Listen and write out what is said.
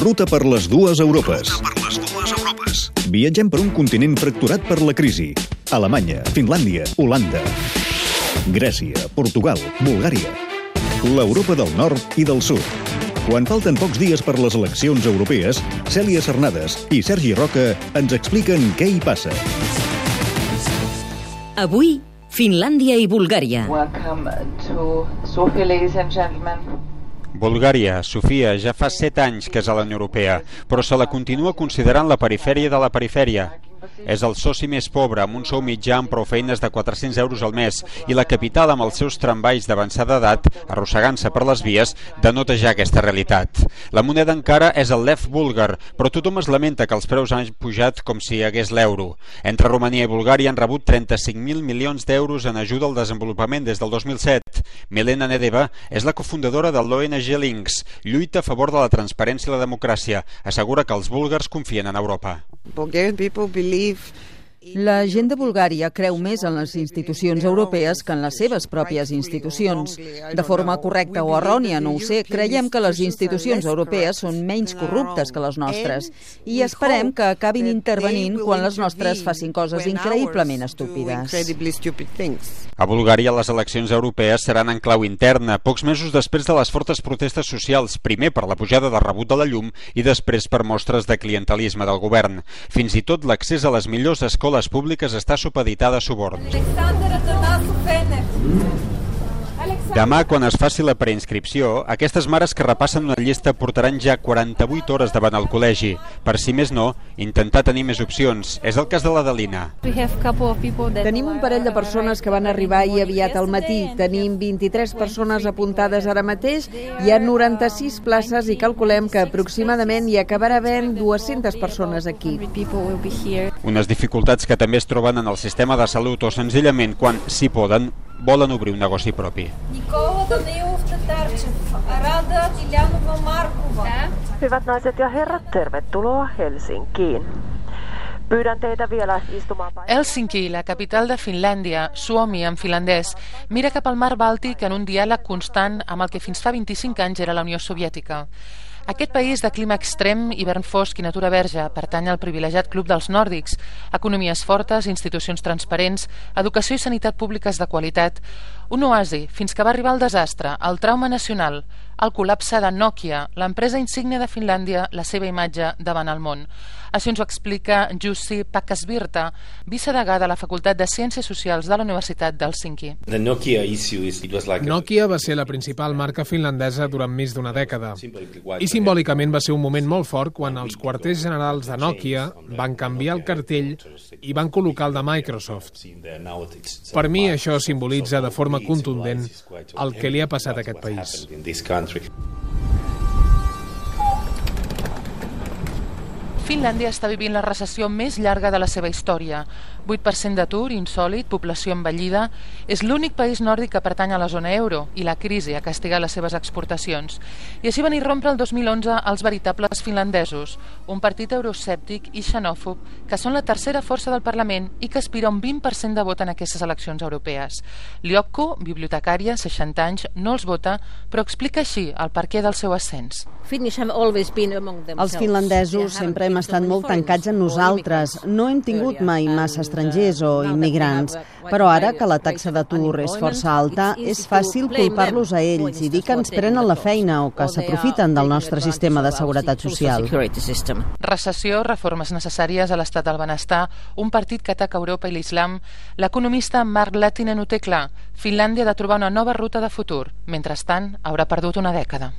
Ruta per les dues Europes. Per les dues Europes. Viatgem per un continent fracturat per la crisi. Alemanya, Finlàndia, Holanda, Grècia, Portugal, Bulgària. L'Europa del nord i del sud. Quan falten pocs dies per les eleccions europees, Cèlia Cernades i Sergi Roca ens expliquen què hi passa. Avui, Finlàndia i Bulgària. Welcome to Sofia, ladies and gentlemen. Bulgària, Sofia, ja fa set anys que és a la Unió Europea, però se la continua considerant la perifèria de la perifèria. És el soci més pobre, amb un sou mitjà amb prou feines de 400 euros al mes, i la capital, amb els seus tramvalls d'avançada edat, arrossegant-se per les vies, denota ja aquesta realitat. La moneda encara és el lef búlgar, però tothom es lamenta que els preus han pujat com si hi hagués l'euro. Entre Romania i Bulgària han rebut 35.000 milions d'euros en ajuda al desenvolupament des del 2007. Milena Nedeva és la cofundadora de l'ONG Links, lluita a favor de la transparència i la democràcia. Assegura que els búlgars confien en Europa. Bulgarian people believe La gent de Bulgària creu més en les institucions europees que en les seves pròpies institucions. De forma correcta o errònia, no ho sé, creiem que les institucions europees són menys corruptes que les nostres i esperem que acabin intervenint quan les nostres facin coses increïblement estúpides. A Bulgària les eleccions europees seran en clau interna, pocs mesos després de les fortes protestes socials, primer per la pujada de rebut de la llum i després per mostres de clientelisme del govern. Fins i tot l'accés a les millors escoles escoles públiques està supeditada a suborns. Demà, quan es faci la preinscripció, aquestes mares que repassen una llista portaran ja 48 hores davant el col·legi. Per si més no, intentar tenir més opcions. És el cas de la Dalina. Tenim un parell de persones que van arribar ahir aviat al matí. Tenim 23 persones apuntades ara mateix. Hi ha 96 places i calculem que aproximadament hi acabarà havent 200 persones aquí. Unes dificultats que també es troben en el sistema de salut o senzillament quan, si poden, volen obrir un negoci propi. Nikola Danilov Tatarchev, Rada Tilянova Markova. Hyvät naiset ja herrat, tervetuloa Helsinkiin. Pyydän teitä vielä istumaan Helsinki, la capital de Finlàndia, Suomi en finlandès, mira cap al mar Bàltic en un diàleg constant amb el que fins fa 25 anys era la Unió Soviètica. Aquest país de clima extrem, hivern fosc i natura verge pertany al privilegiat club dels nòrdics. Economies fortes, institucions transparents, educació i sanitat públiques de qualitat. Un oasi fins que va arribar el desastre, el trauma nacional, el col·lapse de Nokia, l'empresa insígnia de Finlàndia, la seva imatge davant el món. Així ens ho explica Jussi Pakasvirta, vicedegà de la Facultat de Ciències Socials de la Universitat d'Helsinki. Nokia va ser la principal marca finlandesa durant més d'una dècada. I simbòlicament va ser un moment molt fort quan els quarters generals de Nokia van canviar el cartell i van col·locar el de Microsoft. Per mi això simbolitza de forma contundent el que li ha passat a aquest país. country. Finlàndia està vivint la recessió més llarga de la seva història. 8% d'atur, insòlid, població envellida... És l'únic país nòrdic que pertany a la zona euro i la crisi ha castigat les seves exportacions. I així van irrompre el 2011 els veritables finlandesos, un partit euroscèptic i xenòfob que són la tercera força del Parlament i que aspira un 20% de vot en aquestes eleccions europees. Liokko, bibliotecària, 60 anys, no els vota, però explica així el perquè del seu ascens. Els finlandesos sempre hem estat molt tancats en nosaltres. No hem tingut mai massa estrangers o immigrants. Però ara que la taxa d'atur és força alta, és fàcil culpar-los a ells i dir que ens prenen la feina o que s'aprofiten del nostre sistema de seguretat social. Recessió, reformes necessàries a l'estat del benestar, un partit que ataca Europa i l'islam, l'economista Mark Latinen ho té clar. Finlàndia ha de trobar una nova ruta de futur. Mentrestant, haurà perdut una dècada.